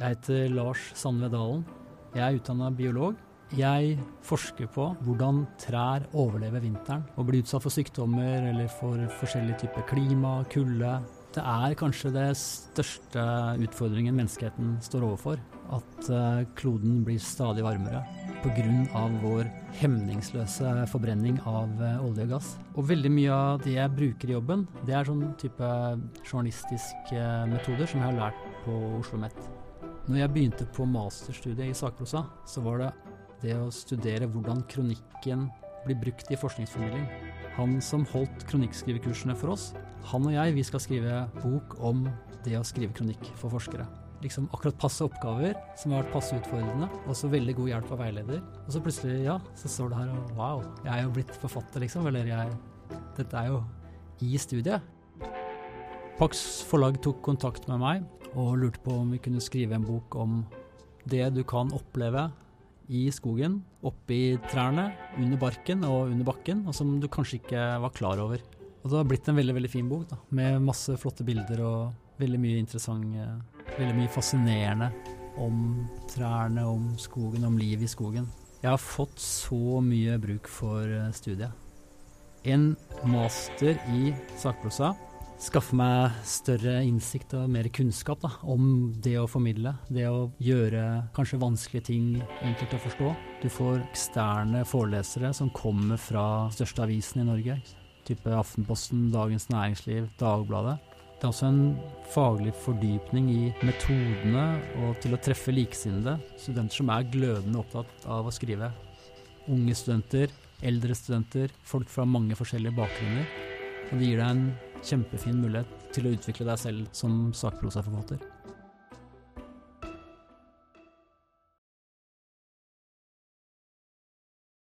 Jeg heter Lars Sandve Dalen. Jeg er utdanna biolog. Jeg forsker på hvordan trær overlever vinteren og blir utsatt for sykdommer eller for forskjellige typer klima, kulde. Det er kanskje det største utfordringen menneskeheten står overfor. At eh, kloden blir stadig varmere pga. vår hemningsløse forbrenning av eh, olje og gass. Og veldig mye av det jeg bruker i jobben, det er sånn type journalistiske metoder som jeg har lært på Oslo OsloMet. Når jeg begynte på masterstudiet i sakprosa, så var det det å studere hvordan kronikken blir brukt i forskningsformidling. Han som holdt kronikkskriverkursene for oss, han og jeg, vi skal skrive bok om det å skrive kronikk for forskere liksom akkurat passe oppgaver som har vært passe utfordrende, og så veldig god hjelp av veileder. Og så plutselig, ja, så står det her og wow, jeg er jo blitt forfatter, liksom. Eller jeg Dette er jo i studiet. Pax forlag tok kontakt med meg og lurte på om vi kunne skrive en bok om det du kan oppleve i skogen, oppi trærne, under barken og under bakken, og som du kanskje ikke var klar over. Og det har blitt en veldig veldig fin bok, da, med masse flotte bilder og veldig mye interessant eh, veldig mye fascinerende om trærne, om skogen, om livet i skogen. Jeg har fått så mye bruk for eh, studiet. En master i sakprosa skaffer meg større innsikt og mer kunnskap da, om det å formidle. Det å gjøre kanskje vanskelige ting enkelt å forstå. Du får eksterne forelesere som kommer fra største avisen i Norge. Type Aftenposten, Dagens Næringsliv, Dagbladet. Det er også en faglig fordypning i metodene og til å treffe likesinnede. Studenter som er glødende opptatt av å skrive. Unge studenter, eldre studenter, folk fra mange forskjellige bakgrunner. Og det gir deg en kjempefin mulighet til å utvikle deg selv som sakprosaforfatter.